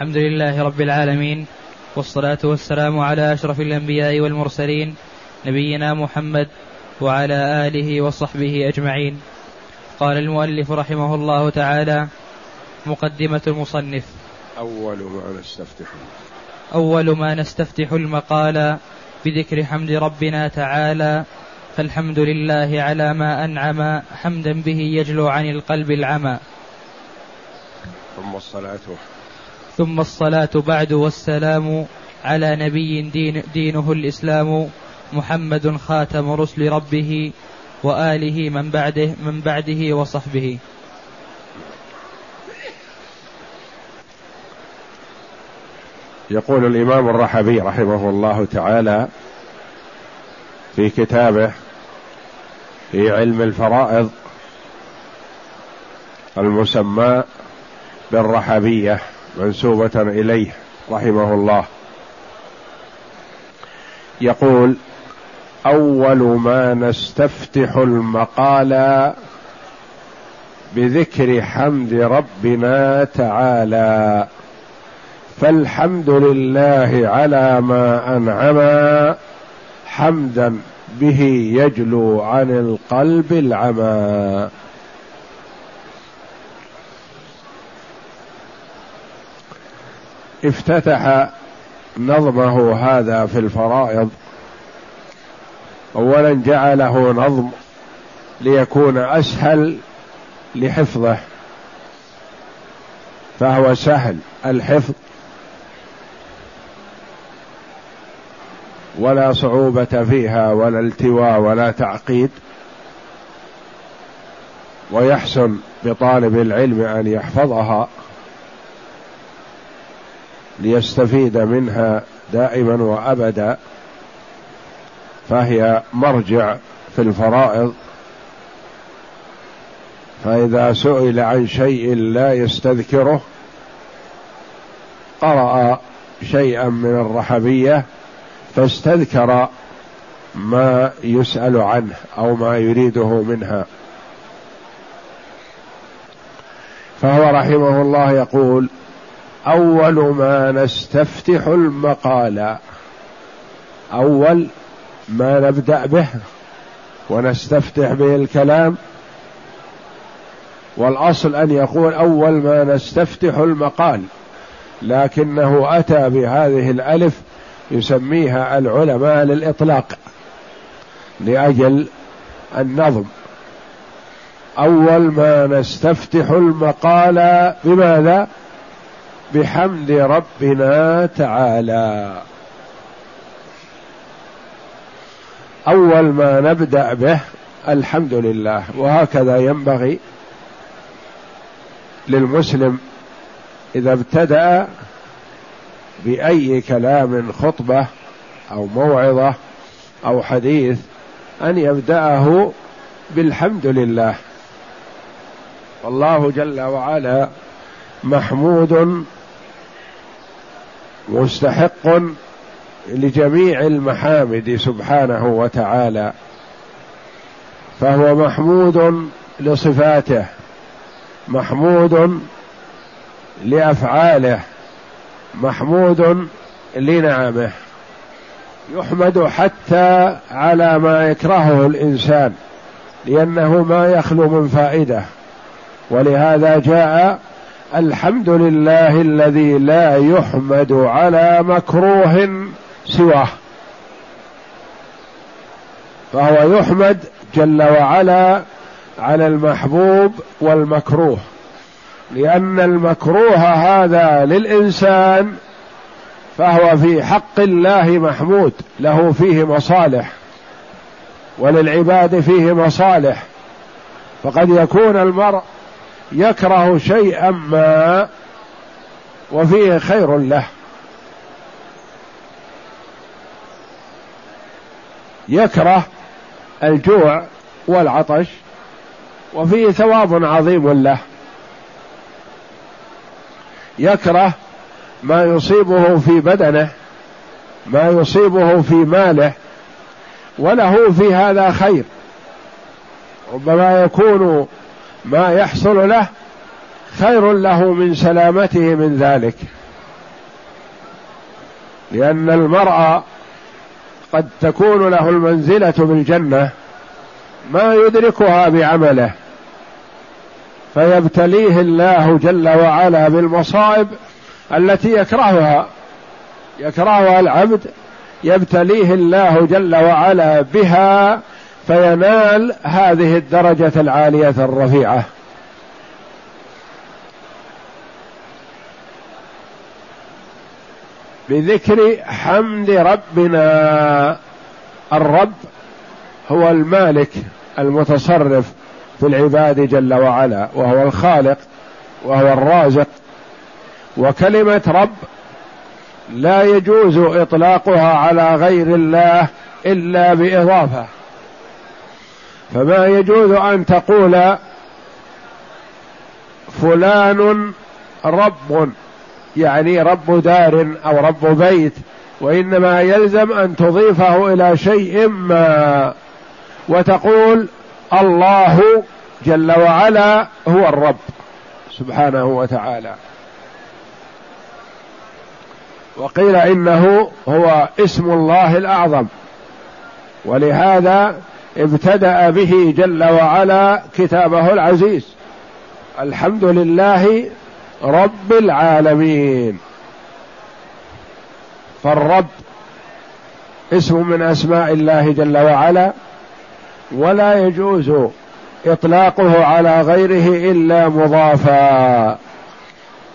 الحمد لله رب العالمين والصلاة والسلام على أشرف الأنبياء والمرسلين نبينا محمد وعلى آله وصحبه أجمعين. قال المؤلف رحمه الله تعالى مقدمة المصنف. أول ما نستفتح. أول ما نستفتح المقال بذكر حمد ربنا تعالى فالحمد لله على ما أنعم حمدا به يجلو عن القلب العمى. ثم الصلاة. ثم الصلاة بعد والسلام على نبي دين دينه الإسلام محمد خاتم رسل ربه وآله من بعده من بعده وصحبه. يقول الإمام الرحبي رحمه الله تعالى في كتابه في علم الفرائض المسمى بالرحبية. منسوبة إليه رحمه الله. يقول أول ما نستفتح المقال بذكر حمد ربنا تعالى فالحمد لله على ما أنعم حمدا به يجلو عن القلب العمى. افتتح نظمه هذا في الفرائض. اولا جعله نظم ليكون أسهل لحفظه فهو سهل الحفظ ولا صعوبة فيها ولا التواء ولا تعقيد ويحسن بطالب العلم أن يحفظها. ليستفيد منها دائما وأبدا فهي مرجع في الفرائض. فإذا سئل عن شيء لا يستذكره قرأ شيئا من الرحبية فاستذكر ما يسأل عنه أو ما يريده منها. فهو رحمه الله يقول أول ما نستفتح المقال. أول ما نبدأ به ونستفتح به الكلام. والأصل أن يقول أول ما نستفتح المقال. لكنه أتى بهذه الألف يسميها العلماء للإطلاق. لأجل النظم. أول ما نستفتح المقال بماذا؟ بحمد ربنا تعالى. أول ما نبدأ به الحمد لله. وهكذا ينبغي للمسلم إذا ابتدأ بأي كلام خطبة أو موعظة أو حديث أن يبدأه بالحمد لله. والله جل وعلا محمود مستحق لجميع المحامد سبحانه وتعالى فهو محمود لصفاته محمود لأفعاله محمود لنعمه يحمد حتى على ما يكرهه الإنسان لأنه ما يخلو من فائدة ولهذا جاء الحمد لله الذي لا يحمد على مكروه سواه. فهو يحمد جل وعلا على المحبوب والمكروه. لأن المكروه هذا للإنسان فهو في حق الله محمود له فيه مصالح وللعباد فيه مصالح. فقد يكون المرء يكره شيئا ما وفيه خير له. يكره الجوع والعطش وفيه ثواب عظيم له. يكره ما يصيبه في بدنه ما يصيبه في ماله وله في هذا خير. ربما يكون ما يحصل له خير له من سلامته من ذلك. لأن المرأة قد تكون له المنزلة بالجنة ما يدركها بعمله فيبتليه الله جل وعلا بالمصائب التي يكرهها. يكرهها العبد يبتليه الله جل وعلا بها فينال هذه الدرجة العالية الرفيعة. بذكر حمد ربنا الرب هو المالك المتصرف في العباد جل وعلا وهو الخالق وهو الرازق. وكلمة رب لا يجوز إطلاقها على غير الله إلا بإضافة. فما يجوز أن تقول فلان رب يعني رب دار أو رب بيت وإنما يلزم أن تضيفه إلى شيء ما وتقول الله جل وعلا هو الرب سبحانه وتعالى. وقيل إنه هو اسم الله الأعظم ولهذا ابتدأ به جل وعلا كتابه العزيز. الحمد لله رب العالمين. فالرب اسم من أسماء الله جل وعلا ولا يجوز إطلاقه على غيره إلا مضافا.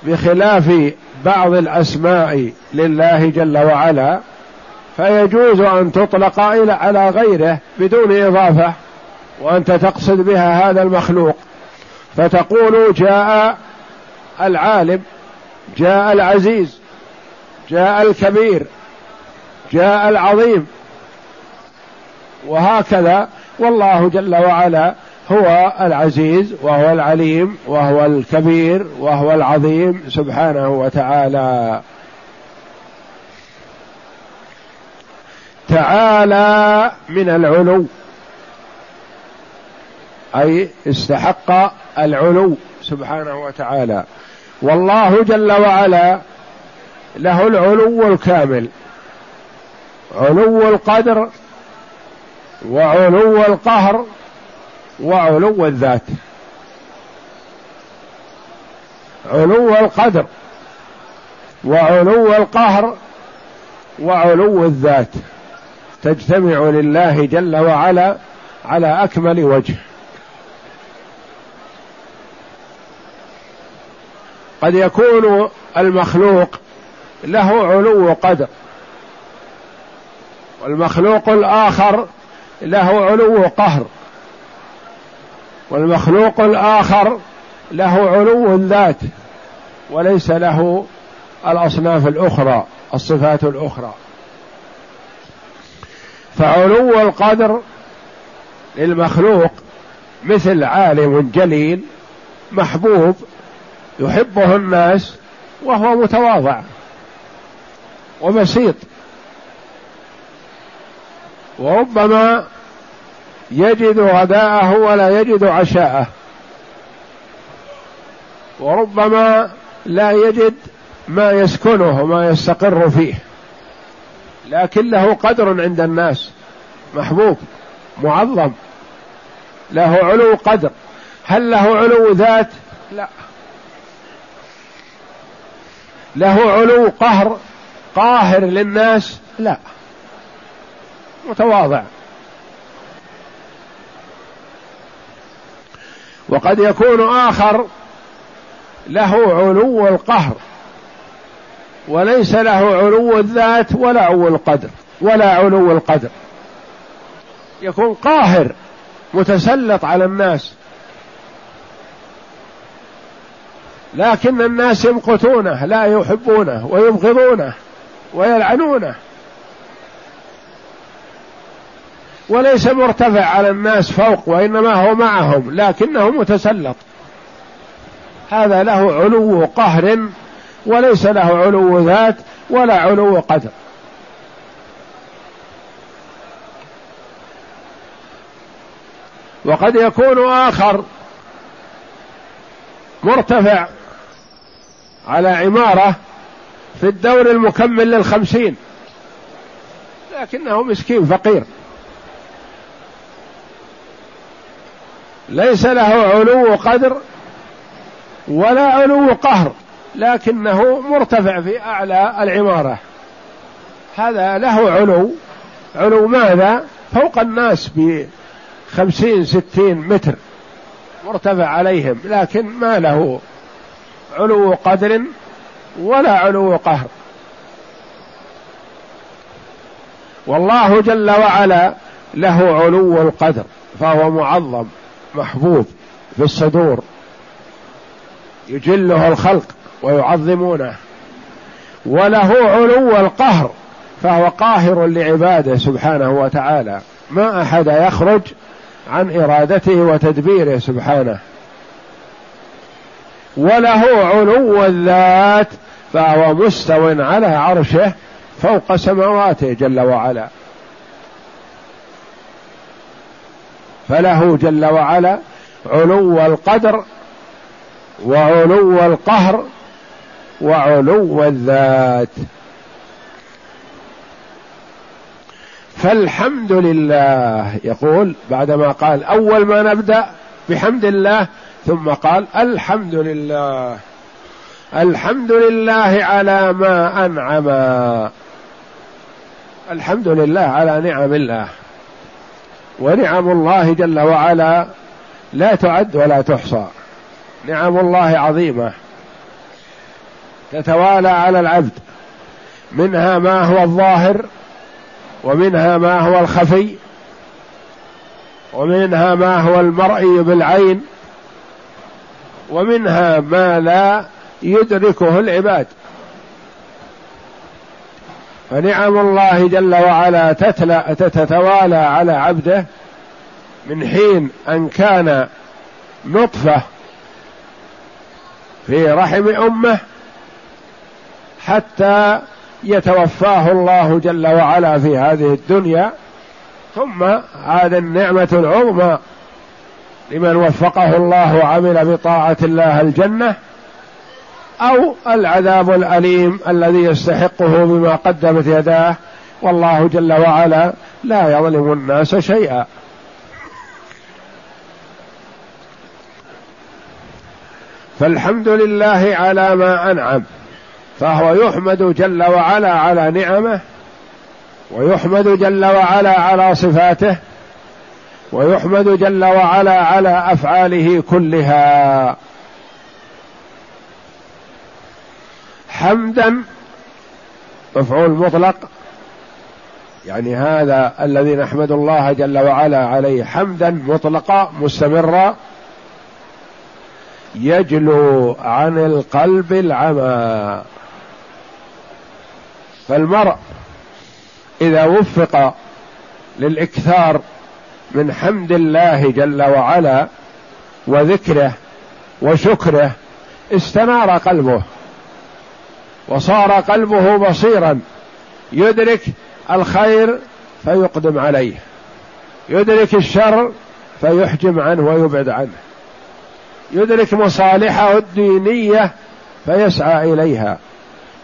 بخلاف بعض الأسماء لله جل وعلا فيجوز أن تطلق إلى على غيره بدون إضافة وأنت تقصد بها هذا المخلوق. فتقول جاء العالم جاء العزيز جاء الكبير جاء العظيم. وهكذا والله جل وعلا هو العزيز وهو العليم وهو الكبير وهو العظيم سبحانه وتعالى. تعالى من العلو. أي استحق العلو سبحانه وتعالى. والله جل وعلا له العلو الكامل. علو القدر وعلو القهر وعلو الذات. علو القدر وعلو القهر وعلو الذات. تجتمع لله جل وعلا على أكمل وجه. قد يكون المخلوق له علو قدر والمخلوق الآخر له علو قهر والمخلوق الآخر له علو الذات وليس له الأصناف الأخرى الصفات الأخرى. فعلو القدر للمخلوق مثل عالم جليل محبوب يحبه الناس وهو متواضع وبسيط. وربما يجد غداءه ولا يجد عشاءه. وربما لا يجد ما يسكنه وما يستقر فيه. لكن له قدر عند الناس. محبوب معظم. له علو قدر. هل له علو ذات؟ لا. له علو قهر قاهر للناس؟ لا. متواضع. وقد يكون آخر له علو القهر. وليس له علو الذات ولا علو القدر ولا علو القدر. يكون قاهر متسلط على الناس. لكن الناس يمقتونه لا يحبونه ويبغضونه ويلعنونه. وليس مرتفع على الناس فوق وإنما هو معهم لكنه متسلط. هذا له علو قهر وليس له علو ذات ولا علو قدر. وقد يكون آخر مرتفع على عمارة في الدور المكمل للخمسين لكنه مسكين فقير. ليس له علو قدر ولا علو قهر. لكنه مرتفع في أعلى العمارة. هذا له علو. علو ماذا؟ فوق الناس بخمسين ستين متر. مرتفع عليهم لكن ما له علو قدر ولا علو قهر. والله جل وعلا له علو القدر فهو معظم محبوب في الصدور. يجله الخلق. ويعظمونه. وله علو القهر فهو قاهر لعباده سبحانه وتعالى. ما أحد يخرج عن إرادته وتدبيره سبحانه. وله علو الذات فهو مستو على عرشه فوق سماواته جل وعلا. فله جل وعلا علو القدر وعلو القهر وعلو الذات. فالحمد لله. يقول بعدما قال أول ما نبدأ بحمد الله ثم قال الحمد لله. الحمد لله على ما أنعم. الحمد لله على نعم الله. ونعم الله جل وعلا لا تعد ولا تحصى. نعم الله عظيمة. تتوالى على العبد. منها ما هو الظاهر ومنها ما هو الخفي ومنها ما هو المرئي بالعين ومنها ما لا يدركه العباد. فنعم الله جل وعلا تتلى تتوالى على عبده من حين أن كان نطفة في رحم أمه حتى يتوفاه الله جل وعلا في هذه الدنيا. ثم عاد النعمة العظمى لمن وفقه الله وعمل بطاعة الله الجنة أو العذاب الأليم الذي يستحقه بما قدمت يداه. والله جل وعلا لا يظلم الناس شيئا. فالحمد لله على ما أنعم. فهو يحمد جل وعلا على نعمه ويحمد جل وعلا على صفاته ويحمد جل وعلا على أفعاله كلها. حمدا مفعول مطلق يعني هذا الذي نحمد الله جل وعلا عليه. حمدا مطلقا مستمرا يجلو عن القلب العمى. فالمرء إذا وفق للإكثار من حمد الله جل وعلا وذكره وشكره استنار قلبه وصار قلبه بصيرا. يدرك الخير فيقدم عليه يدرك الشر فيحجم عنه ويبعد عنه يدرك مصالحه الدينية فيسعى إليها.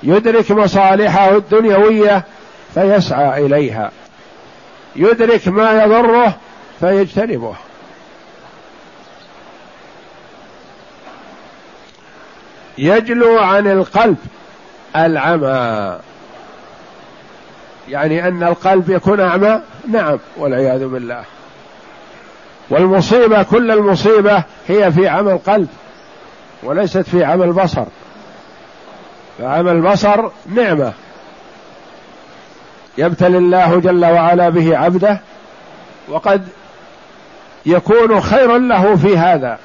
يدرك مصالحه الدنيوية فيسعى إليها. يدرك ما يضره فيجتنبه. يجلو عن القلب العمى. يعني أن القلب يكون أعمى؟ نعم والعياذ بالله. والمصيبة كل المصيبة هي في عمى القلب وليست في عمى البصر. فعمى البصر نعمة. يبتلي الله جل وعلا به عبده وقد يكون خيرا له في هذا.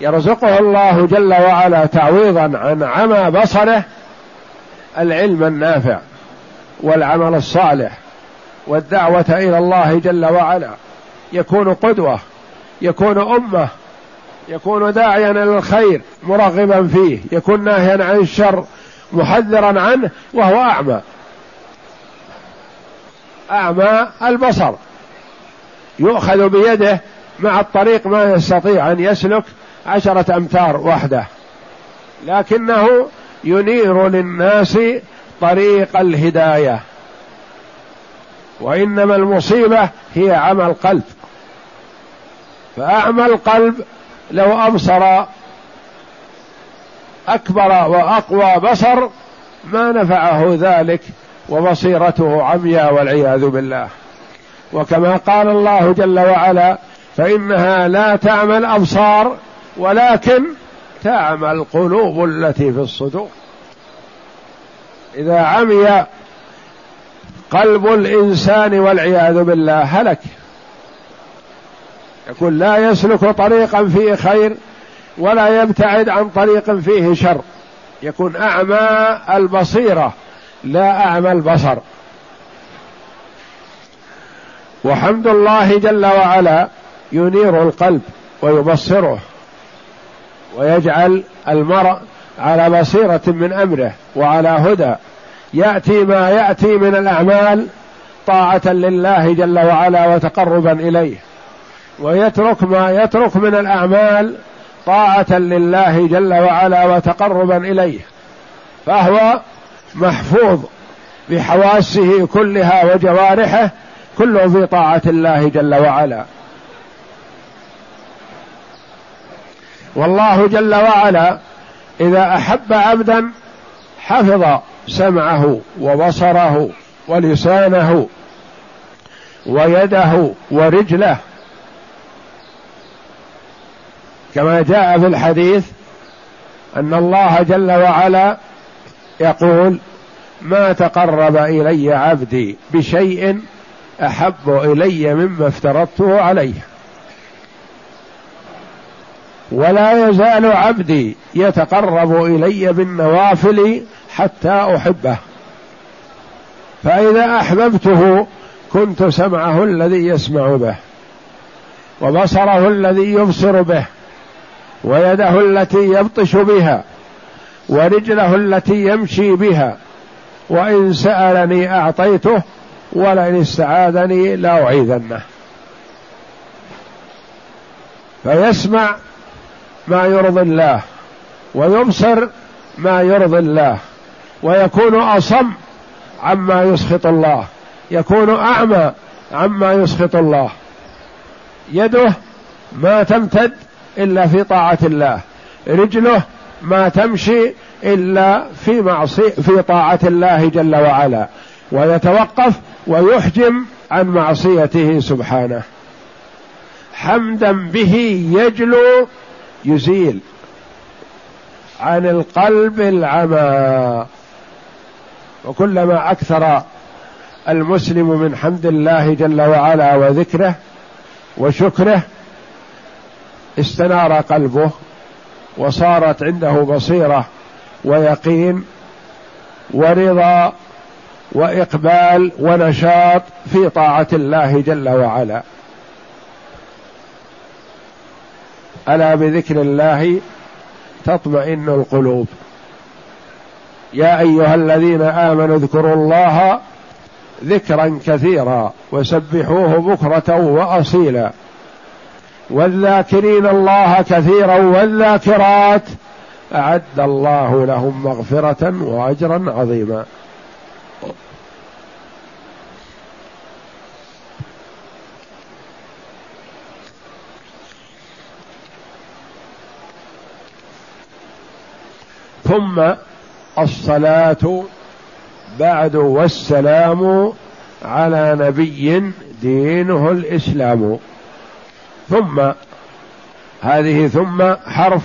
يرزقه الله جل وعلا تعويضا عن عمى بصره العلم النافع والعمل الصالح والدعوة إلى الله جل وعلا. يكون قدوة يكون أمة يكون داعيا إلى الخير مرغبا فيه يكون ناهيا عن الشر محذرا عنه وهو أعمى. أعمى البصر. يؤخذ بيده مع الطريق ما يستطيع أن يسلك عشرة امتار وحده. لكنه ينير للناس طريق الهداية. وإنما المصيبة هي عمى القلب. فأعمى القلب لو أبصر أكبر وأقوى بصر ما نفعه ذلك وبصيرته عمياء والعياذ بالله. وكما قال الله جل وعلا فإنها لا تعمى الابصار ولكن تعمى القلوب التي في الصدور. إذا عمي قلب الإنسان والعياذ بالله هلك. يقول لا يسلك طريقا فيه خير ولا يبتعد عن طريق فيه شر. يكون أعمى البصيرة لا أعمى البصر. وحمد الله جل وعلا ينير القلب ويبصره ويجعل المرء على بصيرة من أمره وعلى هدى. يأتي ما يأتي من الأعمال طاعة لله جل وعلا وتقربا إليه. ويترك ما يترك من الأعمال طاعة لله جل وعلا وتقربا إليه فهو محفوظ بحواسه كلها وجوارحه كله في طاعة الله جل وعلا. والله جل وعلا إذا أحب عبدا حفظ سمعه وبصره ولسانه ويده ورجله كما جاء في الحديث أن الله جل وعلا يقول ما تقرب إلي عبدي بشيء أحب إلي مما افترضته عليه. ولا يزال عبدي يتقرب إلي بالنوافل حتى أحبه. فإذا أحببته كنت سمعه الذي يسمع به وبصره الذي يبصر به ويده التي يبطش بها ورجله التي يمشي بها وإن سألني أعطيته ولئن استعاذني لأعيذنه. فيسمع ما يرضي الله ويبصر ما يرضي الله ويكون أصم عما يسخط الله يكون أعمى عما يسخط الله. يده ما تمتد إلا في طاعة الله. رجله ما تمشي إلا في معصي في طاعة الله جل وعلا. ويتوقف ويحجم عن معصيته سبحانه. حمدا به يجلو يزيل عن القلب العمى. وكلما أكثر المسلم من حمد الله جل وعلا وذكره وشكره استنار قلبه وصارت عنده بصيرة ويقين ورضا وإقبال ونشاط في طاعة الله جل وعلا. ألا بذكر الله تطمئن القلوب. يا أيها الذين آمنوا اذكروا الله ذكرا كثيرا وسبحوه بكرة وأصيلا. والذاكرين الله كثيرا والذاكرات أعد الله لهم مغفرة وأجرا عظيما. ثم الصلاة بعد والسلام على نبي دينه الإسلام. ثم هذه ثم حرف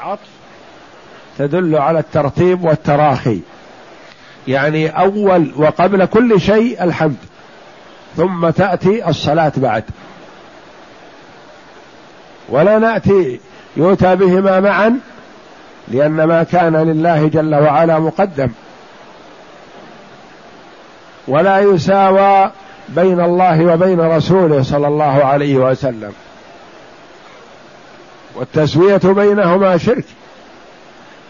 عطف. تدل على الترتيب والتراخي. يعني أول وقبل كل شيء الحمد. ثم تأتي الصلاة بعد. ولا نأتي يؤتى بهما معا لأن ما كان لله جل وعلا مقدم. ولا يساوى بين الله وبين رسوله صلى الله عليه وسلم. والتسوية بينهما شرك.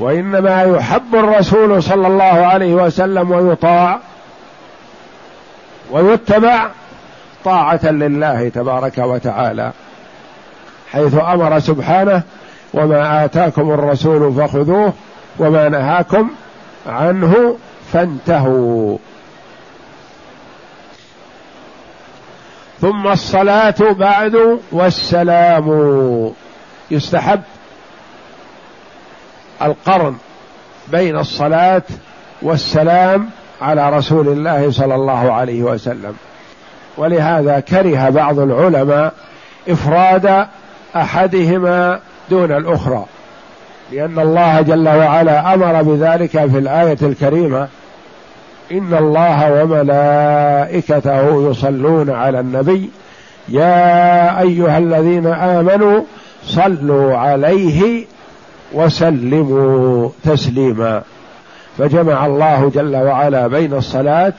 وإنما يحب الرسول صلى الله عليه وسلم ويطاع ويتبع طاعة لله تبارك وتعالى حيث أمر سبحانه وما آتاكم الرسول فخذوه وما نهاكم عنه فانتهوا. ثم الصلاة بعد والسلام. يستحب القرن بين الصلاة والسلام على رسول الله صلى الله عليه وسلم. ولهذا كره بعض العلماء إفراد أحدهما دون الأخرى لأن الله جل وعلا أمر بذلك في الآية الكريمة إن الله وملائكته يصلون على النبي يا أيها الذين آمنوا صلوا عليه وسلموا تسليما. فجمع الله جل وعلا بين الصلاة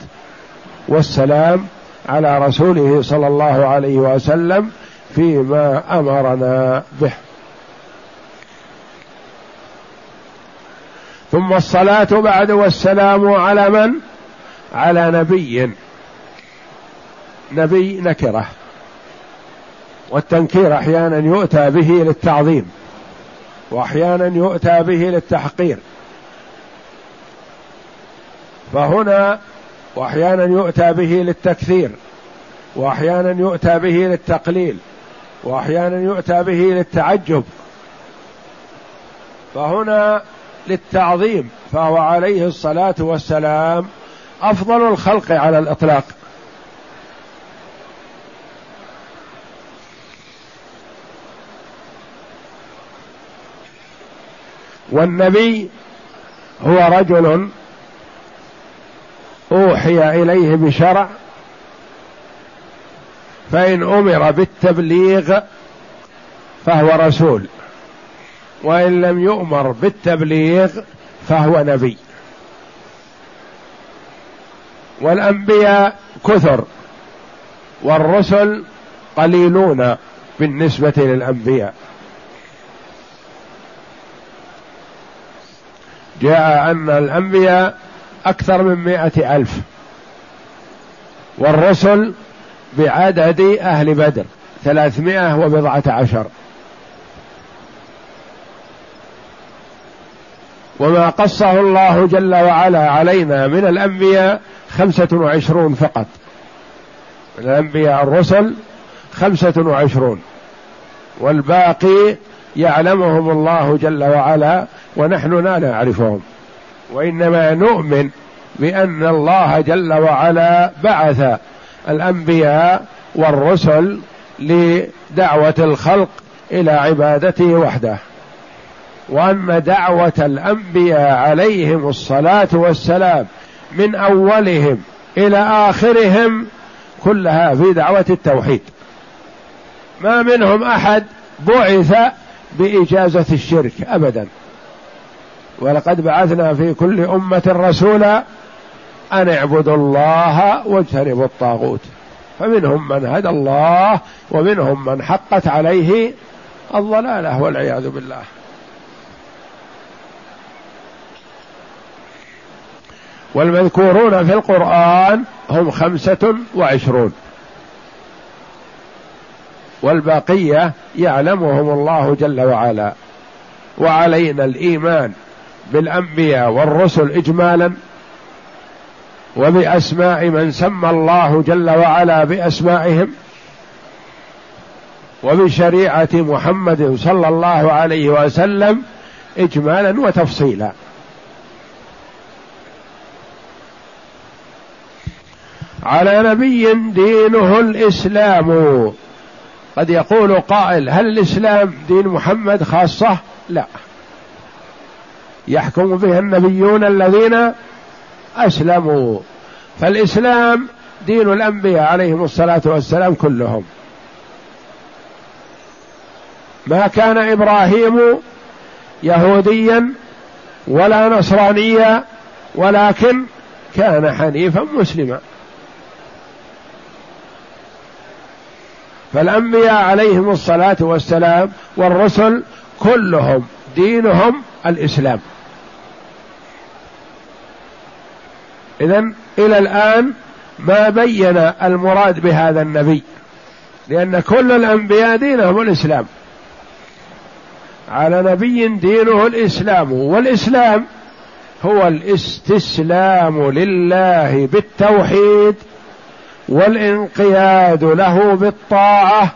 والسلام على رسوله صلى الله عليه وسلم فيما أمرنا به. ثم الصلاة بعد والسلام على من؟ على نبي. نبي نكرة. والتنكير أحيانا يؤتى به للتعظيم وأحيانا يؤتى به للتحقير. فهنا وأحيانا يؤتى به للتكثير وأحيانا يؤتى به للتقليل وأحيانا يؤتى به للتعجب. فهنا للتعظيم فهو عليه الصلاة والسلام أفضل الخلق على الإطلاق. والنبي هو رجل أوحي إليه بشرع فإن أمر بالتبليغ فهو رسول وإن لم يؤمر بالتبليغ فهو نبي. والأنبياء كثر والرسل قليلون بالنسبة للأنبياء. جاء أن الأنبياء أكثر من مائه ألف والرسل بعدد أهل بدر ثلاثمائة وبضعة عشر. وما قصه الله جل وعلا علينا من الأنبياء خمسة وعشرون فقط. من الأنبياء الرسل خمسة وعشرون والباقي يعلمهم الله جل وعلا ونحن لا نعرفهم. وإنما نؤمن بأن الله جل وعلا بعث الأنبياء والرسل لدعوة الخلق إلى عبادته وحده. وأن دعوة الأنبياء عليهم الصلاة والسلام من أولهم إلى آخرهم كلها في دعوة التوحيد. ما منهم أحد بعث بإجازة الشرك ابدا. ولقد بعثنا في كل أمة رسولا أن اعبدوا الله واجتنبوا الطاغوت. فمنهم من هدى الله ومنهم من حقت عليه الضلالة والعياذ بالله. والمذكورون في القرآن هم خمسة وعشرون. والبقية يعلمهم الله جل وعلا. وعلينا الإيمان. بالأنبياء والرسل إجمالا وبأسماء من سمى الله جل وعلا بأسمائهم وبشريعة محمد صلى الله عليه وسلم إجمالا وتفصيلا. على نبي دينه الإسلام قد يقول قائل هل الإسلام دين محمد خاصة؟ لا. يحكم بها النبيون الذين أسلموا. فالإسلام دين الأنبياء عليهم الصلاة والسلام كلهم. ما كان إبراهيم يهوديا ولا نصرانيا ولكن كان حنيفا مسلما. فالأنبياء عليهم الصلاة والسلام والرسل كلهم دينهم الإسلام. إذا إلى الآن ما بين المراد بهذا النبي لأن كل الأنبياء دينهم الإسلام. على نبي دينه الإسلام والإسلام هو الاستسلام لله بالتوحيد والانقياد له بالطاعة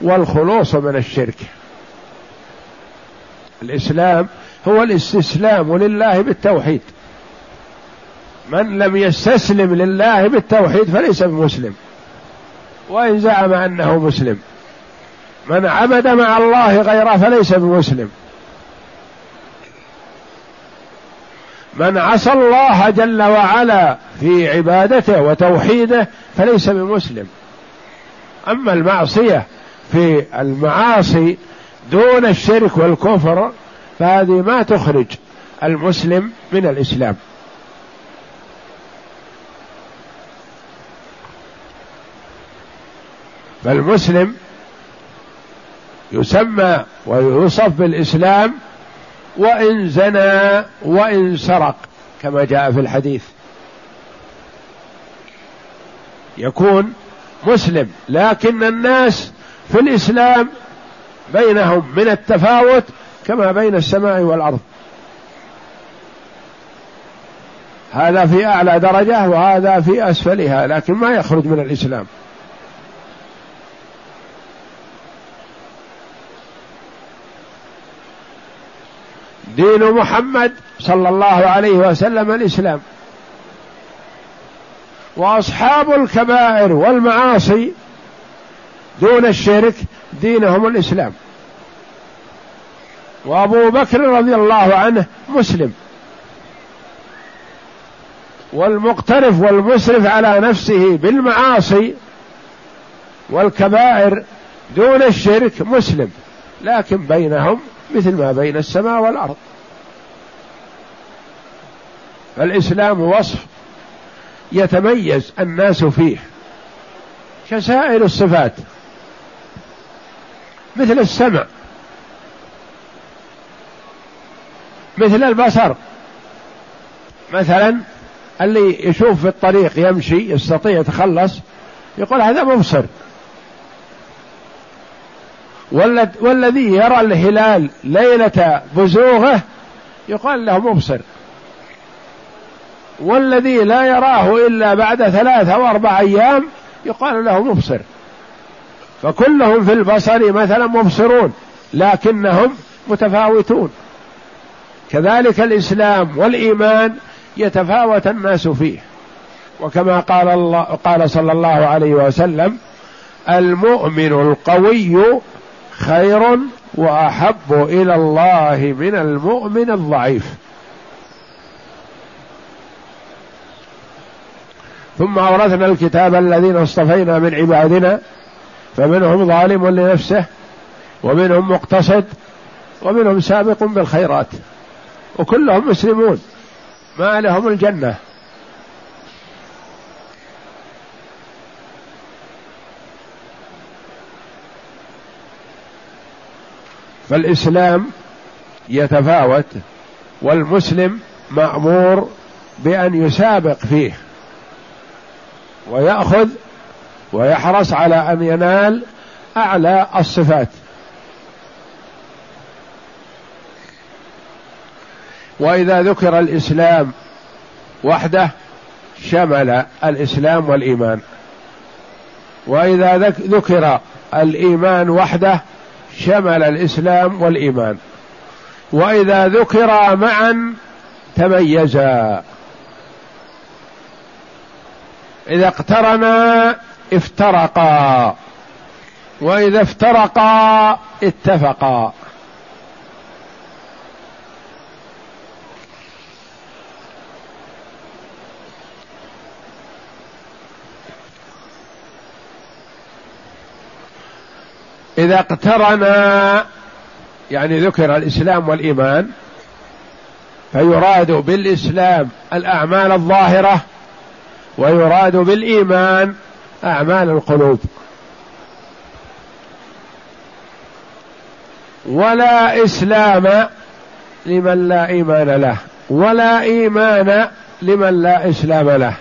والخلوص من الشرك. الإسلام هو الاستسلام لله بالتوحيد. من لم يستسلم لله بالتوحيد فليس بمسلم. وإن زعم أنه مسلم. من عبد مع الله غيره فليس بمسلم. من عصى الله جل وعلا في عبادته وتوحيده فليس بمسلم. أما المعصية في المعاصي دون الشرك والكفر فهذه ما تخرج المسلم من الإسلام. فالمسلم يسمى ويوصف بالإسلام وإن زنى وإن سرق كما جاء في الحديث. يكون مسلم لكن الناس في الإسلام بينهم من التفاوت كما بين السماء والأرض. هذا في أعلى درجة وهذا في أسفلها لكن ما يخرج من الإسلام. دين محمد صلى الله عليه وسلم الإسلام. وأصحاب الكبائر والمعاصي دون الشرك دينهم الإسلام. وأبو بكر رضي الله عنه مسلم. والمقترف والمسرف على نفسه بالمعاصي والكبائر دون الشرك مسلم. لكن بينهم مثل ما بين السماء والأرض. فالإسلام وصف يتميز الناس فيه كسائر الصفات مثل السمع مثل البصر. مثلا اللي يشوف في الطريق يمشي يستطيع يتخلص يقول هذا مبصر. والذي يرى الهلال ليلة بزوغه يقال له مبصر. والذي لا يراه إلا بعد ثلاثة أو أربع أيام يقال له مبصر. فكلهم في البصر مثلا مبصرون لكنهم متفاوتون. كذلك الإسلام والإيمان يتفاوت الناس فيه. وكما قال الله قال صلى الله عليه وسلم المؤمن القوي خير وأحب إلى الله من المؤمن الضعيف. ثم أورثنا الكتاب الذين اصطفينا من عبادنا فمنهم ظالم لنفسه ومنهم مقتصد ومنهم سابق بالخيرات وكلهم مسلمون ما لهم الجنة. فالإسلام يتفاوت والمسلم مأمور بأن يسابق فيه ويأخذ ويحرص على أن ينال أعلى الصفات. وإذا ذكر الإسلام وحده شمل الإسلام والإيمان. وإذا ذكر الإيمان وحده شمل الإسلام والإيمان. وإذا ذكرا معا تميزا. إذا اقترنا افترقا. وإذا افترقا اتفقا. إذا اقترنا يعني ذكر الإسلام والإيمان فيراد بالإسلام الأعمال الظاهرة ويراد بالإيمان أعمال القلوب. ولا إسلام لمن لا إيمان له ولا إيمان لمن لا إسلام له.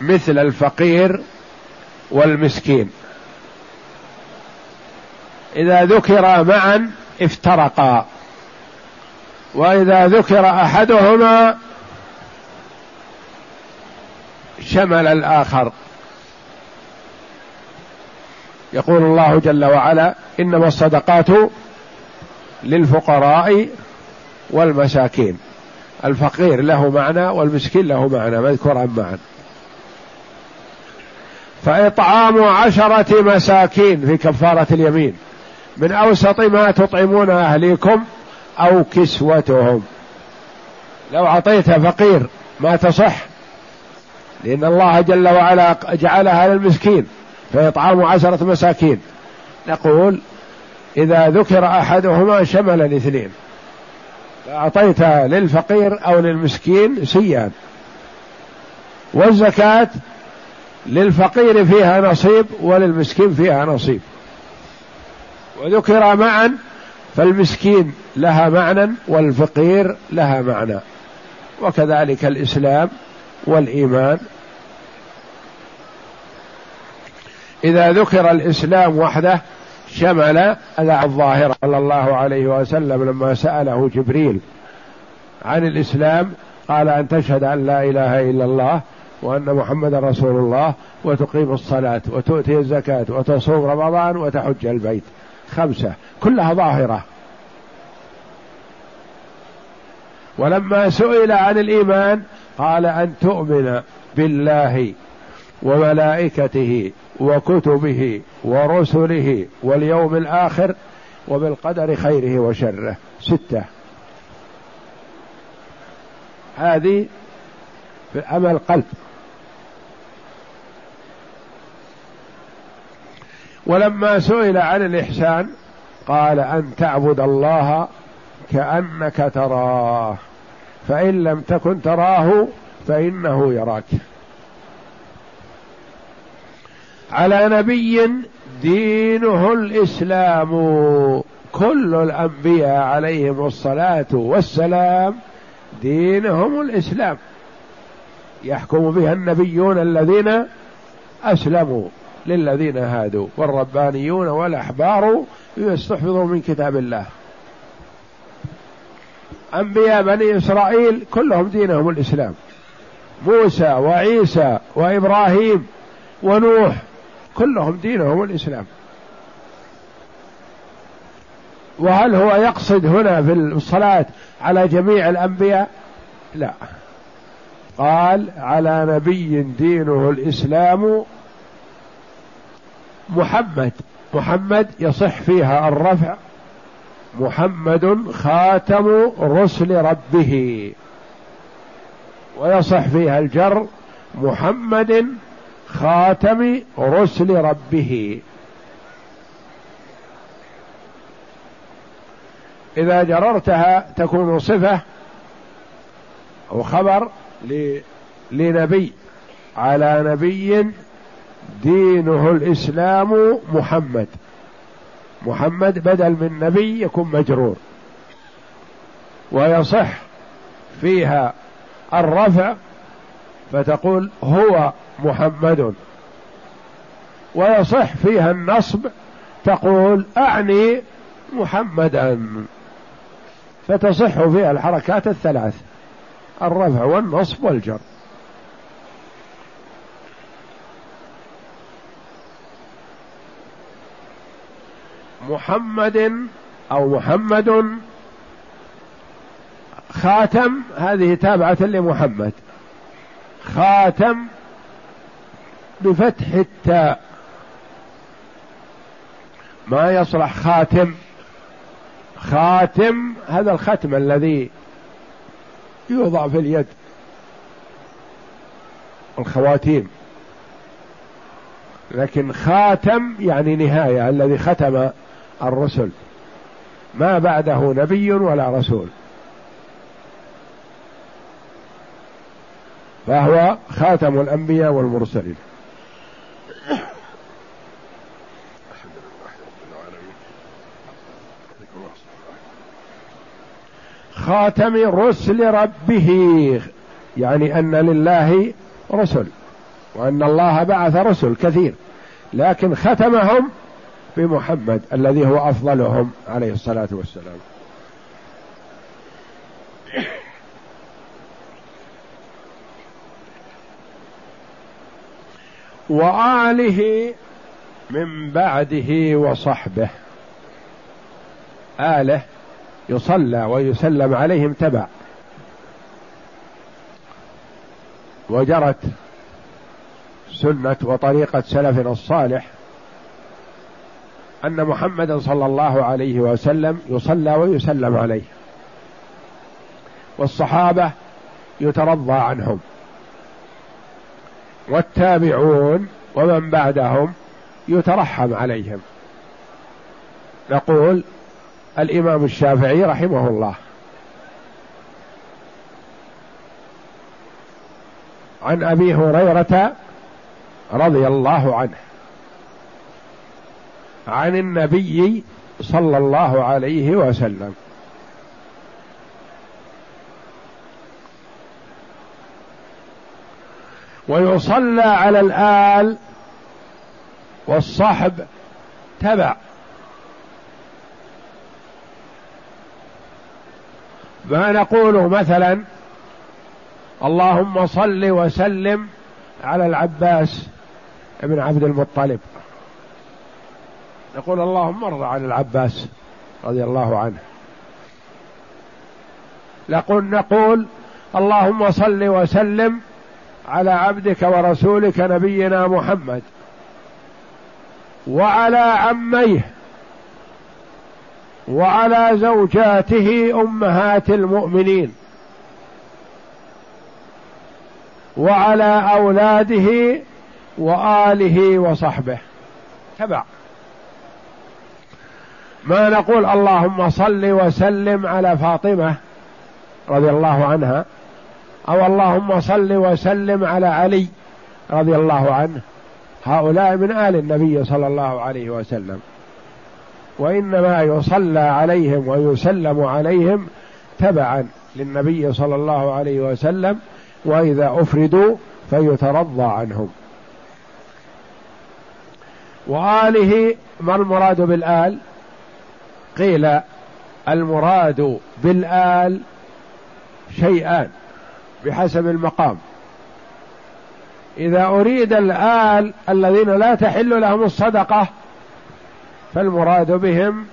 مثل الفقير والمسكين. إذا ذكر معا افترقا. وإذا ذكر أحدهما شمل الآخر. يقول الله جل وعلا إنما الصدقات للفقراء والمساكين. الفقير له معنى والمسكين له معنى مذكورا معا. فإطعام عشرة مساكين في كفارة اليمين. من أوسط ما تطعمون أهليكم أو كسوتهم. لو أعطيت فقير ما تصح لأن الله جل وعلا جعلها للمسكين فإطعام عشرة مساكين. نقول إذا ذكر أحدهما شمل الاثنين. فأعطيت للفقير أو للمسكين سيان والزكاة للفقير فيها نصيب وللمسكين فيها نصيب. وذكر معا فالمسكين لها معنى والفقير لها معنى. وكذلك الإسلام والإيمان. إذا ذكر الإسلام وحده شمل الظاهرة صلى الله عليه وسلم لما سأله جبريل عن الإسلام قال أن تشهد أن لا إله إلا الله وأن محمد رسول الله وتقيم الصلاة وتؤتي الزكاة وتصوم رمضان وتحج البيت. خمسة. كلها ظاهرة. ولما سئل عن الإيمان قال أن تؤمن بالله وملائكته وكتبه ورسله واليوم الآخر وبالقدر خيره وشره. ستة. هذه في عمل قلب. ولما سئل عن الإحسان قال أن تعبد الله كأنك تراه فإن لم تكن تراه فإنه يراك. على نبي دينه الإسلام كل الأنبياء عليهم الصلاة والسلام دينهم الإسلام. يحكم بها النبيون الذين أسلموا. للذين هادوا والربانيون والأحبار يستحفظوا من كتاب الله. أنبياء بني إسرائيل كلهم دينهم الإسلام. موسى وعيسى وإبراهيم ونوح كلهم دينهم الإسلام. وهل هو يقصد هنا في الصلاة على جميع الأنبياء؟ لا. قال على نبي دينه الإسلام محمد. محمد يصح فيها الرفع. محمد خاتم رسل ربه. ويصح فيها الجر. محمد خاتم رسل ربه. إذا جررتها تكون صفة أو خبر لنبي. على نبي دينه الإسلام محمد. محمد بدل من نبي يكون مجرور. ويصح فيها الرفع فتقول هو محمد. ويصح فيها النصب تقول أعني محمدا. فتصح فيها الحركات الثلاث الرفع والنصب والجر. محمد أو محمد خاتم هذه تابعة لمحمد. خاتم بفتح التاء. ما يصلح خاتم. خاتم هذا الختم الذي يوضع في اليد الخواتيم. لكن خاتم يعني نهاية الذي ختم الرسل. ما بعده نبي ولا رسول. فهو خاتم الأنبياء والمرسلين. خاتم رسل ربه يعني أن لله رسل وأن الله بعث رسل كثير لكن ختمهم بمحمد الذي هو أفضلهم عليه الصلاة والسلام. وآله من بعده وصحبه. آله يصلى ويسلم عليهم تبع. وجرت سنة وطريقة سلفنا الصالح أن محمدا صلى الله عليه وسلم يصلى ويسلم عليه. والصحابة يترضى عنهم. والتابعون ومن بعدهم يترحم عليهم. نقول الإمام الشافعي رحمه الله. عن أبي هريرة رضي الله عنه. عن النبي صلى الله عليه وسلم. ويصلى على الآل والصحب تبع. ما نقول مثلا اللهم صل وسلم على العباس ابن عبد المطلب. نقول اللهم ارضى عن العباس رضي الله عنه. نقول نقول اللهم صل وسلم على عبدك ورسولك نبينا محمد وعلى عميه وعلى زوجاته أمهات المؤمنين وعلى أولاده وآله وصحبه. تبع. ما نقول اللهم صل وسلم على فاطمة رضي الله عنها أو اللهم صل وسلم على علي رضي الله عنه. هؤلاء من آل النبي صلى الله عليه وسلم. وإنما يصلى عليهم ويسلم عليهم تبعا للنبي صلى الله عليه وسلم وإذا أفردوا فيترضى عنهم. وآله ما المراد بالآل؟ قيل المراد بالآل شيئان بحسب المقام. إذا أريد الآل الذين لا تحل لهم الصدقة فالمراد بهم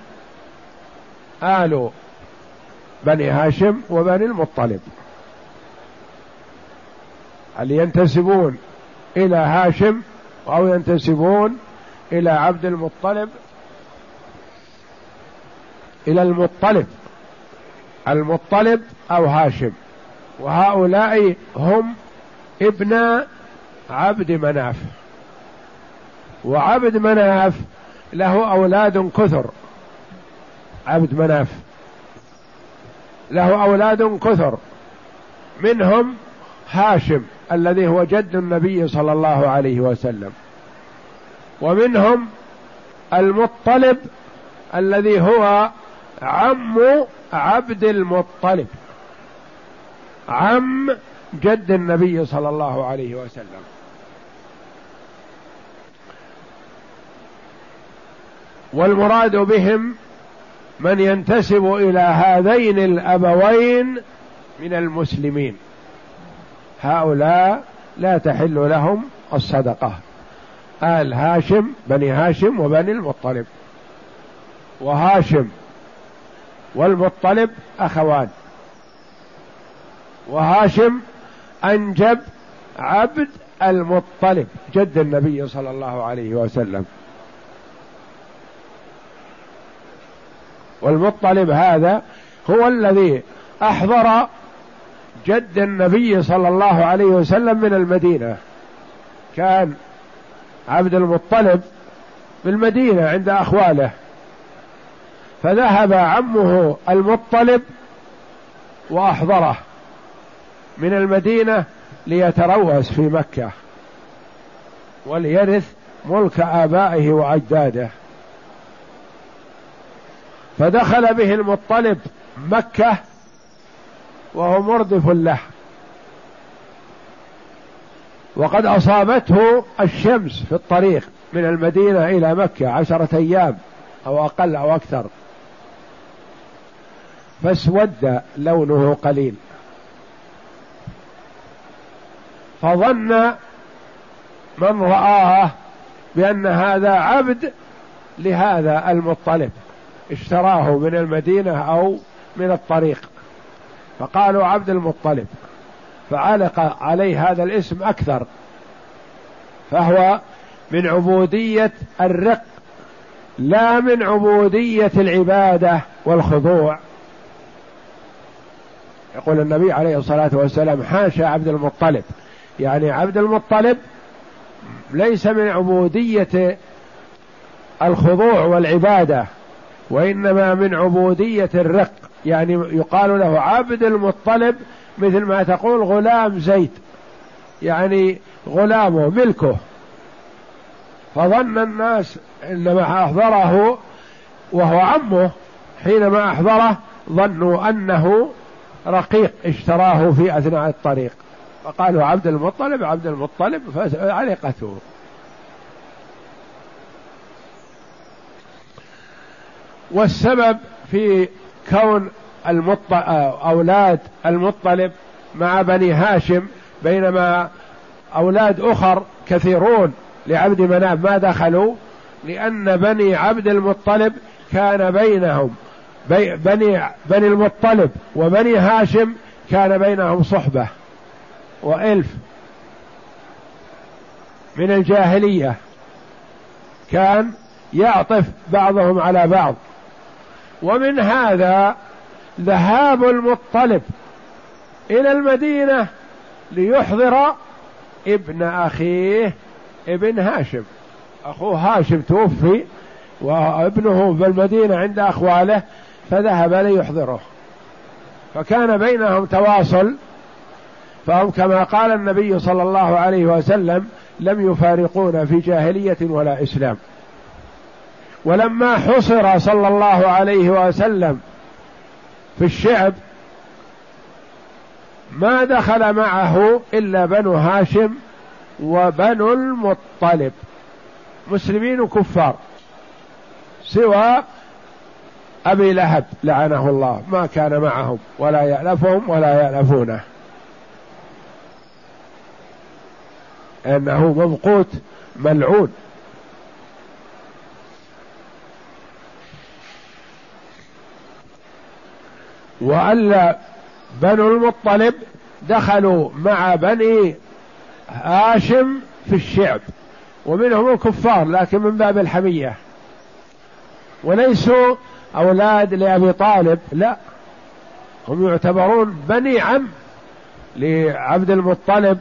آل بني هاشم وبني المطلب. هل ينتسبون إلى هاشم أو ينتسبون إلى عبد المطلب؟ إلى المطلب. المطلب أو هاشم. وهؤلاء هم ابن عبد مناف. وعبد مناف له أولاد كثر. عبد مناف. له أولاد كثر. منهم هاشم الذي هو جد النبي صلى الله عليه وسلم. ومنهم المطلب الذي هو عم عبد المطلب. عم جد النبي صلى الله عليه وسلم. والمراد بهم من ينتسب إلى هذين الأبوين من المسلمين. هؤلاء لا تحل لهم الصدقة. آل هاشم بني هاشم وبني المطلب. وهاشم والمطلب أخوان. وهاشم أنجب عبد المطلب جد النبي صلى الله عليه وسلم. والمطلب هذا هو الذي أحضر جد النبي صلى الله عليه وسلم من المدينة. كان عبد المطلب بالمدينة عند أخواله. فذهب عمه المطلب وأحضره من المدينة ليتروس في مكة وليرث ملك آبائه وأجداده. فدخل به المطلب مكة وهو مردف له. وقد أصابته الشمس في الطريق من المدينة إلى مكة عشرة أيام أو أقل أو أكثر. فاسود لونه قليل. فظن من رآه بأن هذا عبد لهذا المطلب. اشتراه من المدينة أو من الطريق. فقالوا عبد المطلب. فعلق عليه هذا الاسم أكثر. فهو من عبودية الرق لا من عبودية العبادة والخضوع. يقول النبي عليه الصلاة والسلام حاشا عبد المطلب. يعني عبد المطلب ليس من عبودية الخضوع والعبادة وإنما من عبودية الرق. يعني يقال له عبد المطلب مثل ما تقول غلام زيد. يعني غلامه ملكه. فظن الناس إنما أحضره وهو عمه. حينما أحضره ظنوا أنه رقيق اشتراه في أثناء الطريق. فقالوا عبد المطلب عبد المطلب فعلقته والسبب في كون المط... أولاد المطلب مع بني هاشم بينما أولاد أخر كثيرون لعبد مناف ما دخلوا لأن بني عبد المطلب كان بينهم. بي بني بني المطلب وبني هاشم كان بينهم صحبة. وإلف من الجاهلية كان يعطف بعضهم على بعض. ومن هذا ذهاب المطلب إلى المدينة ليحضر ابن أخيه ابن هاشم. أخوه هاشم توفي وابنه في المدينة عند أخواله فذهب ليحضره. فكان بينهم تواصل فهم كما قال النبي صلى الله عليه وسلم لم يفارقون في جاهلية ولا إسلام. ولما حصر صلى الله عليه وسلم في الشعب ما دخل معه إلا بنو هاشم وبنو المطلب مسلمين وكفار سوى أبي لهب لعنه الله. ما كان معهم. ولا يألفهم ولا يألفونه. إنه ممقوت ملعون. وألا بنو المطلب دخلوا مع بني هاشم في الشعب. ومنهم الكفار لكن من باب الحمية. وليسوا أولاد لأبي طالب؟ لا. هم يعتبرون بني عم لعبد المطلب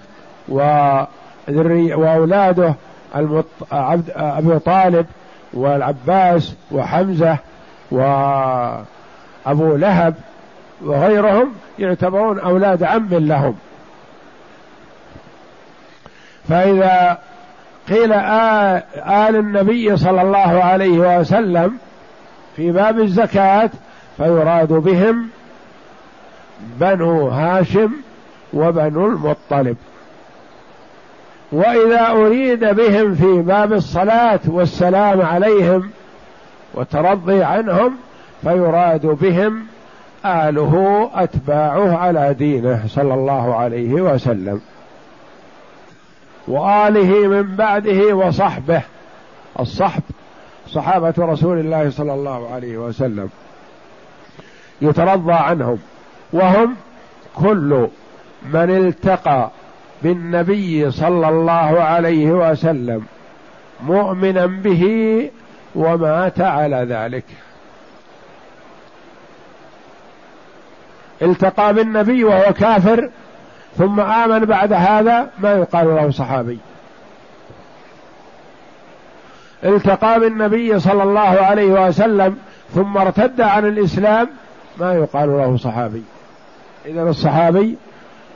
وأولاده المط... عبد أبي طالب والعباس وحمزة وأبو لهب وغيرهم يعتبرون أولاد عم لهم. فإذا قيل آل النبي صلى الله عليه وسلم في باب الزكاة فيراد بهم بنو هاشم وبنو المطلب. وإذا أريد بهم في باب الصلاة والسلام عليهم والترضي عنهم فيراد بهم آله أتباعه على دينه صلى الله عليه وسلم. وآله من بعده وصحبه. الصحب صحابة رسول الله صلى الله عليه وسلم يترضى عنهم وهم كل من التقى بالنبي صلى الله عليه وسلم مؤمنا به ومات على ذلك. التقى بالنبي وهو كافر ثم آمن بعد هذا ما يقال له صحابي. التقى بالنبي صلى الله عليه وسلم ثم ارتد عن الإسلام ما يقال له صحابي. إذا الصحابي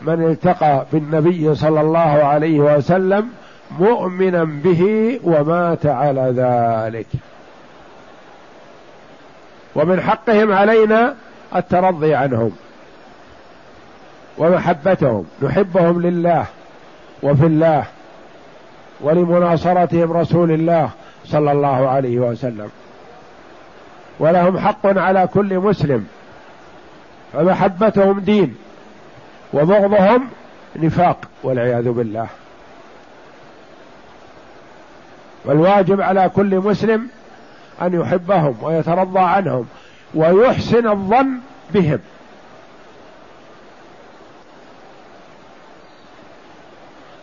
من التقى بالنبي صلى الله عليه وسلم مؤمنا به ومات على ذلك. ومن حقهم علينا الترضي عنهم ومحبتهم نحبهم لله وفي الله ولمناصرتهم رسول الله صلى الله عليه وسلم. ولهم حق على كل مسلم. فمحبتهم دين. وبغضهم نفاق والعياذ بالله. والواجب على كل مسلم أن يحبهم ويترضى عنهم ويحسن الظن بهم.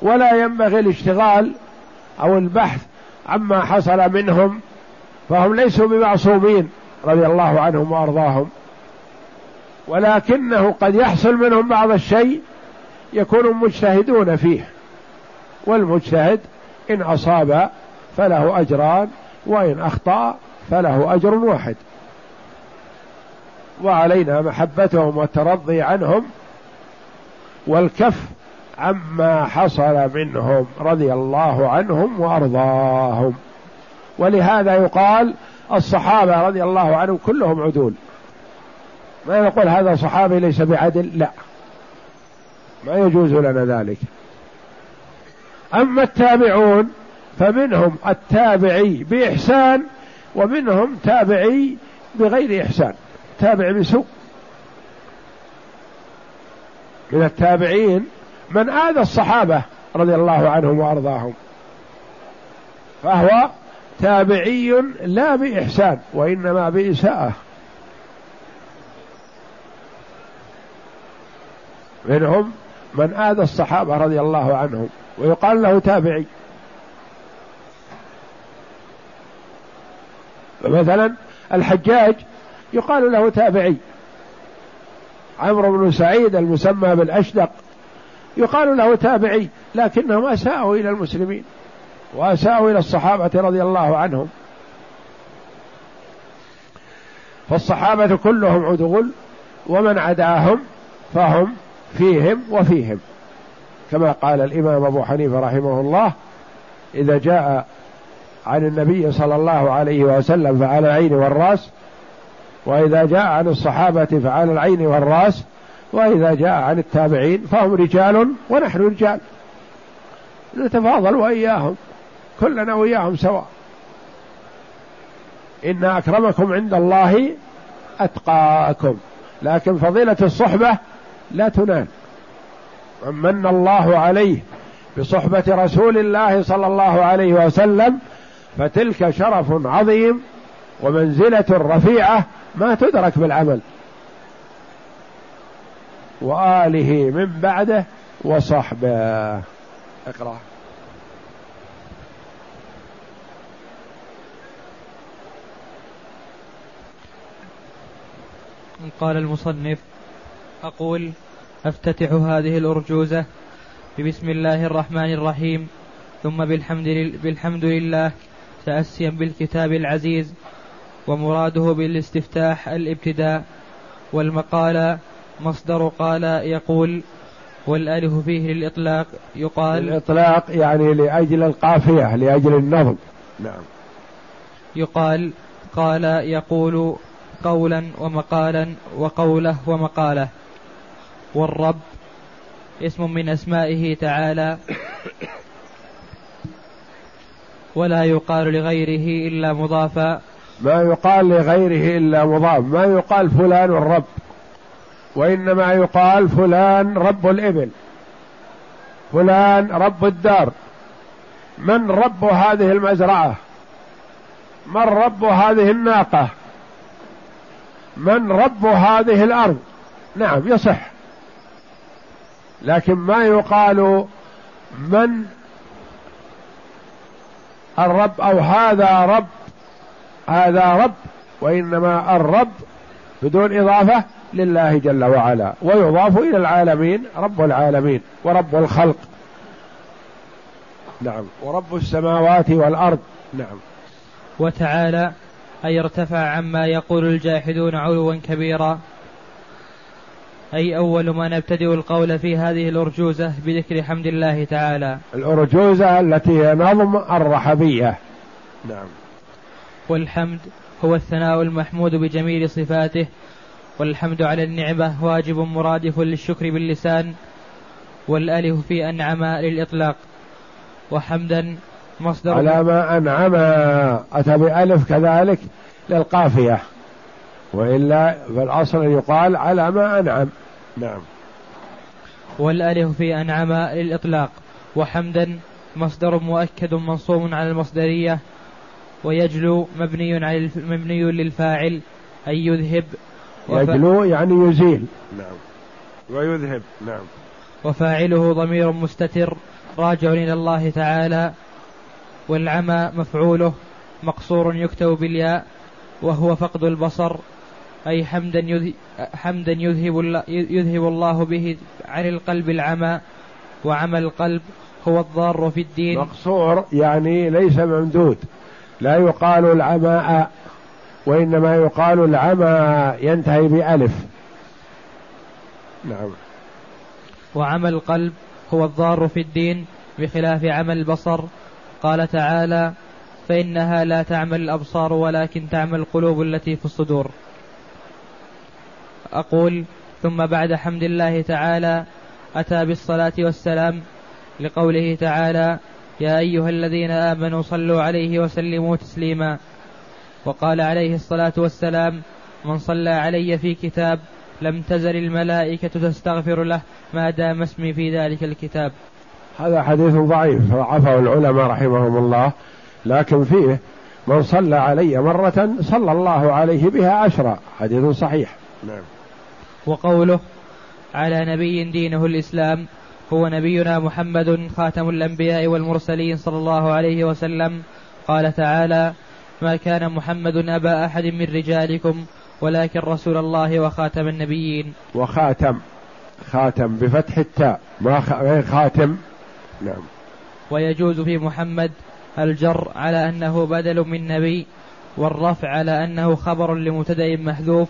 ولا ينبغي الاشتغال أو البحث عما حصل منهم فهم ليسوا بمعصومين رضي الله عنهم وأرضاهم. ولكنه قد يحصل منهم بعض الشيء يكونوا مجتهدون فيه. والمجتهد إن أصاب فله أجران وإن أخطأ فله أجر واحد. وعلينا محبتهم والترضي عنهم والكف عما حصل منهم رضي الله عنهم وأرضاهم. ولهذا يقال الصحابة رضي الله عنهم كلهم عدول. ما يقول هذا صحابي ليس بعدل؟ لا. ما يجوز لنا ذلك. أما التابعون فمنهم التابعي بإحسان ومنهم تابعي بغير إحسان. تابع بسوء. من التابعين من آذى الصحابة رضي الله عنهم وأرضاهم. فهو تابعي لا بإحسان وإنما بإساءة. منهم من آذى الصحابة رضي الله عنهم ويقال له تابعي. فمثلا الحجاج يقال له تابعي. عمرو بن سعيد المسمى بالأشدق يقال له تابعي لكنهم أساءوا إلى المسلمين وأساءوا إلى الصحابة رضي الله عنهم. فالصحابة كلهم عدول ومن عداهم فهم فيهم وفيهم. كما قال الإمام أبو حنيفة رحمه الله إذا جاء عن النبي صلى الله عليه وسلم فعلى العين والرأس وإذا جاء عن الصحابة فعلى العين والرأس وإذا جاء عن التابعين فهم رجال ونحن رجال. نتفاضل وإياهم كلنا وإياهم سواء. إن أكرمكم عند الله أتقاكم لكن فضيلة الصحبة لا تنال. من من الله عليه بصحبة رسول الله صلى الله عليه وسلم فتلك شرف عظيم ومنزلة رفيعة ما تدرك بالعمل. وآله من بعده وصحبه. اقرأ. قال المصنف أقول أفتتح هذه الأرجوزة ببسم الله الرحمن الرحيم ثم بالحمد, بالحمد لله تأسيا بالكتاب العزيز ومراده بالاستفتاح الابتداء والمقالة مصدر قال يقول والألف فيه للإطلاق يقال الإطلاق يعني لأجل القافية لأجل النظم. نعم. يقال قال يقول قولا ومقالا وقوله ومقالة. والرب اسم من أسمائه تعالى. ولا يقال لغيره إلا مضافا. ما يقال لغيره إلا مضاف. ما يقال فلان الرب وإنما يقال فلان رب الإبل فلان رب الدار. من رب هذه المزرعة؟ من رب هذه الناقة؟ من رب هذه الأرض؟ نعم يصح. لكن ما يقال من الرب أو هذا رب هذا رب وإنما الرب بدون إضافة لله جل وعلا ويضاف إلى العالمين رب العالمين ورب الخلق. نعم. ورب السماوات والأرض. نعم. وتعالى أي ارتفع عما يقول الجاحدون علوا كبيرا. أي أول ما نبتدئ القول في هذه الأرجوزة بذكر حمد الله تعالى. الأرجوزة التي هي نظم الرحبية. نعم. والحمد هو الثناء المحمود بجميل صفاته والحمد على النعمة واجب مرادف للشكر باللسان والألف في أنعم للإطلاق. وحمدا مصدر على ما أنعم أتى بألف كذلك للقافية. وإلا في الأصل يقال على ما أنعم. نعم. والألف في أنعم للإطلاق. وحمدا مصدر مؤكد منصوب على المصدرية ويجلو مبني على مبني للفاعل أي يذهب يجلو يعني يزيل. نعم. ويذهب. نعم. وفاعله ضمير مستتر راجع إلى الله تعالى والعمى مفعوله مقصور يكتب بالياء وهو فقد البصر أي حمدا يذهب, حمدا يذهب, يذهب الله به عن القلب العمى وعمى القلب هو الضار في الدين. مقصور يعني ليس ممدود. لا يقال العماء وإنما يقال العمى ينتهي بألف. نعم. وعمى القلب هو الضار في الدين بخلاف عمى البصر. قال تعالى فإنها لا تعمل الأبصار ولكن تعمل القلوب التي في الصدور. أقول ثم بعد حمد الله تعالى أتى بالصلاة والسلام لقوله تعالى يا أيها الذين آمنوا صلوا عليه وسلموا تسليما. وقال عليه الصلاة والسلام من صلى علي في كتاب لم تزل الملائكة تستغفر له ما دام اسمي في ذلك الكتاب. هذا حديث ضعيف ضعفه العلماء رحمهم الله لكن فيه من صلى علي مرة صلى الله عليه بها عشرة. حديث صحيح. نعم. وقوله على نبي دينه الإسلام هو نبينا محمد خاتم الأنبياء والمرسلين صلى الله عليه وسلم. قال تعالى ما كان محمد أبا أحد من رجالكم ولكن رسول الله وخاتم النبيين. وخاتم خاتم بفتح التاء ما خاتم. نعم. ويجوز في محمد الجر على أنه بدل من نبي والرفع على أنه خبر لمبتدأ محذوف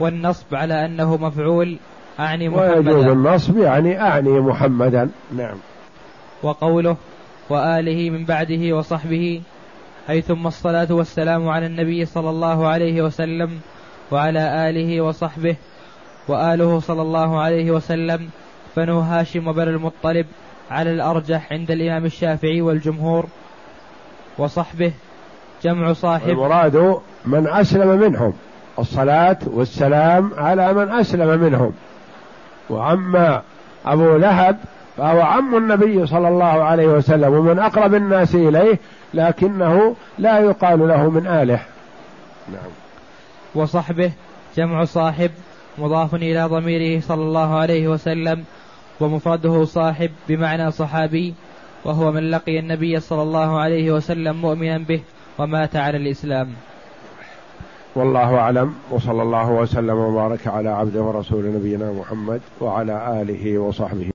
والنصب على أنه مفعول أعني محمدا. ويجوز النصب يعني أعني محمدا. نعم. وقوله وآله من بعده وصحبه أي ثم الصلاة والسلام على النبي صلى الله عليه وسلم وعلى آله وصحبه وآله صلى الله عليه وسلم بنو هاشم وبنو المطلب على الأرجح عند الإمام الشافعي والجمهور وصحبه جمع صاحب المراد من أسلم منهم الصلاة والسلام على من أسلم منهم. وأما أبو لهب فهو عم النبي صلى الله عليه وسلم ومن أقرب الناس إليه لكنه لا يقال له من آله. نعم. وصحبه جمع صاحب مضاف إلى ضميره صلى الله عليه وسلم ومفرده صاحب بمعنى صحابي وهو من لقي النبي صلى الله عليه وسلم مؤمنا به ومات على الإسلام. والله أعلم وصلى الله وسلم وبارك على عبده ورسول نبينا محمد وعلى آله وصحبه.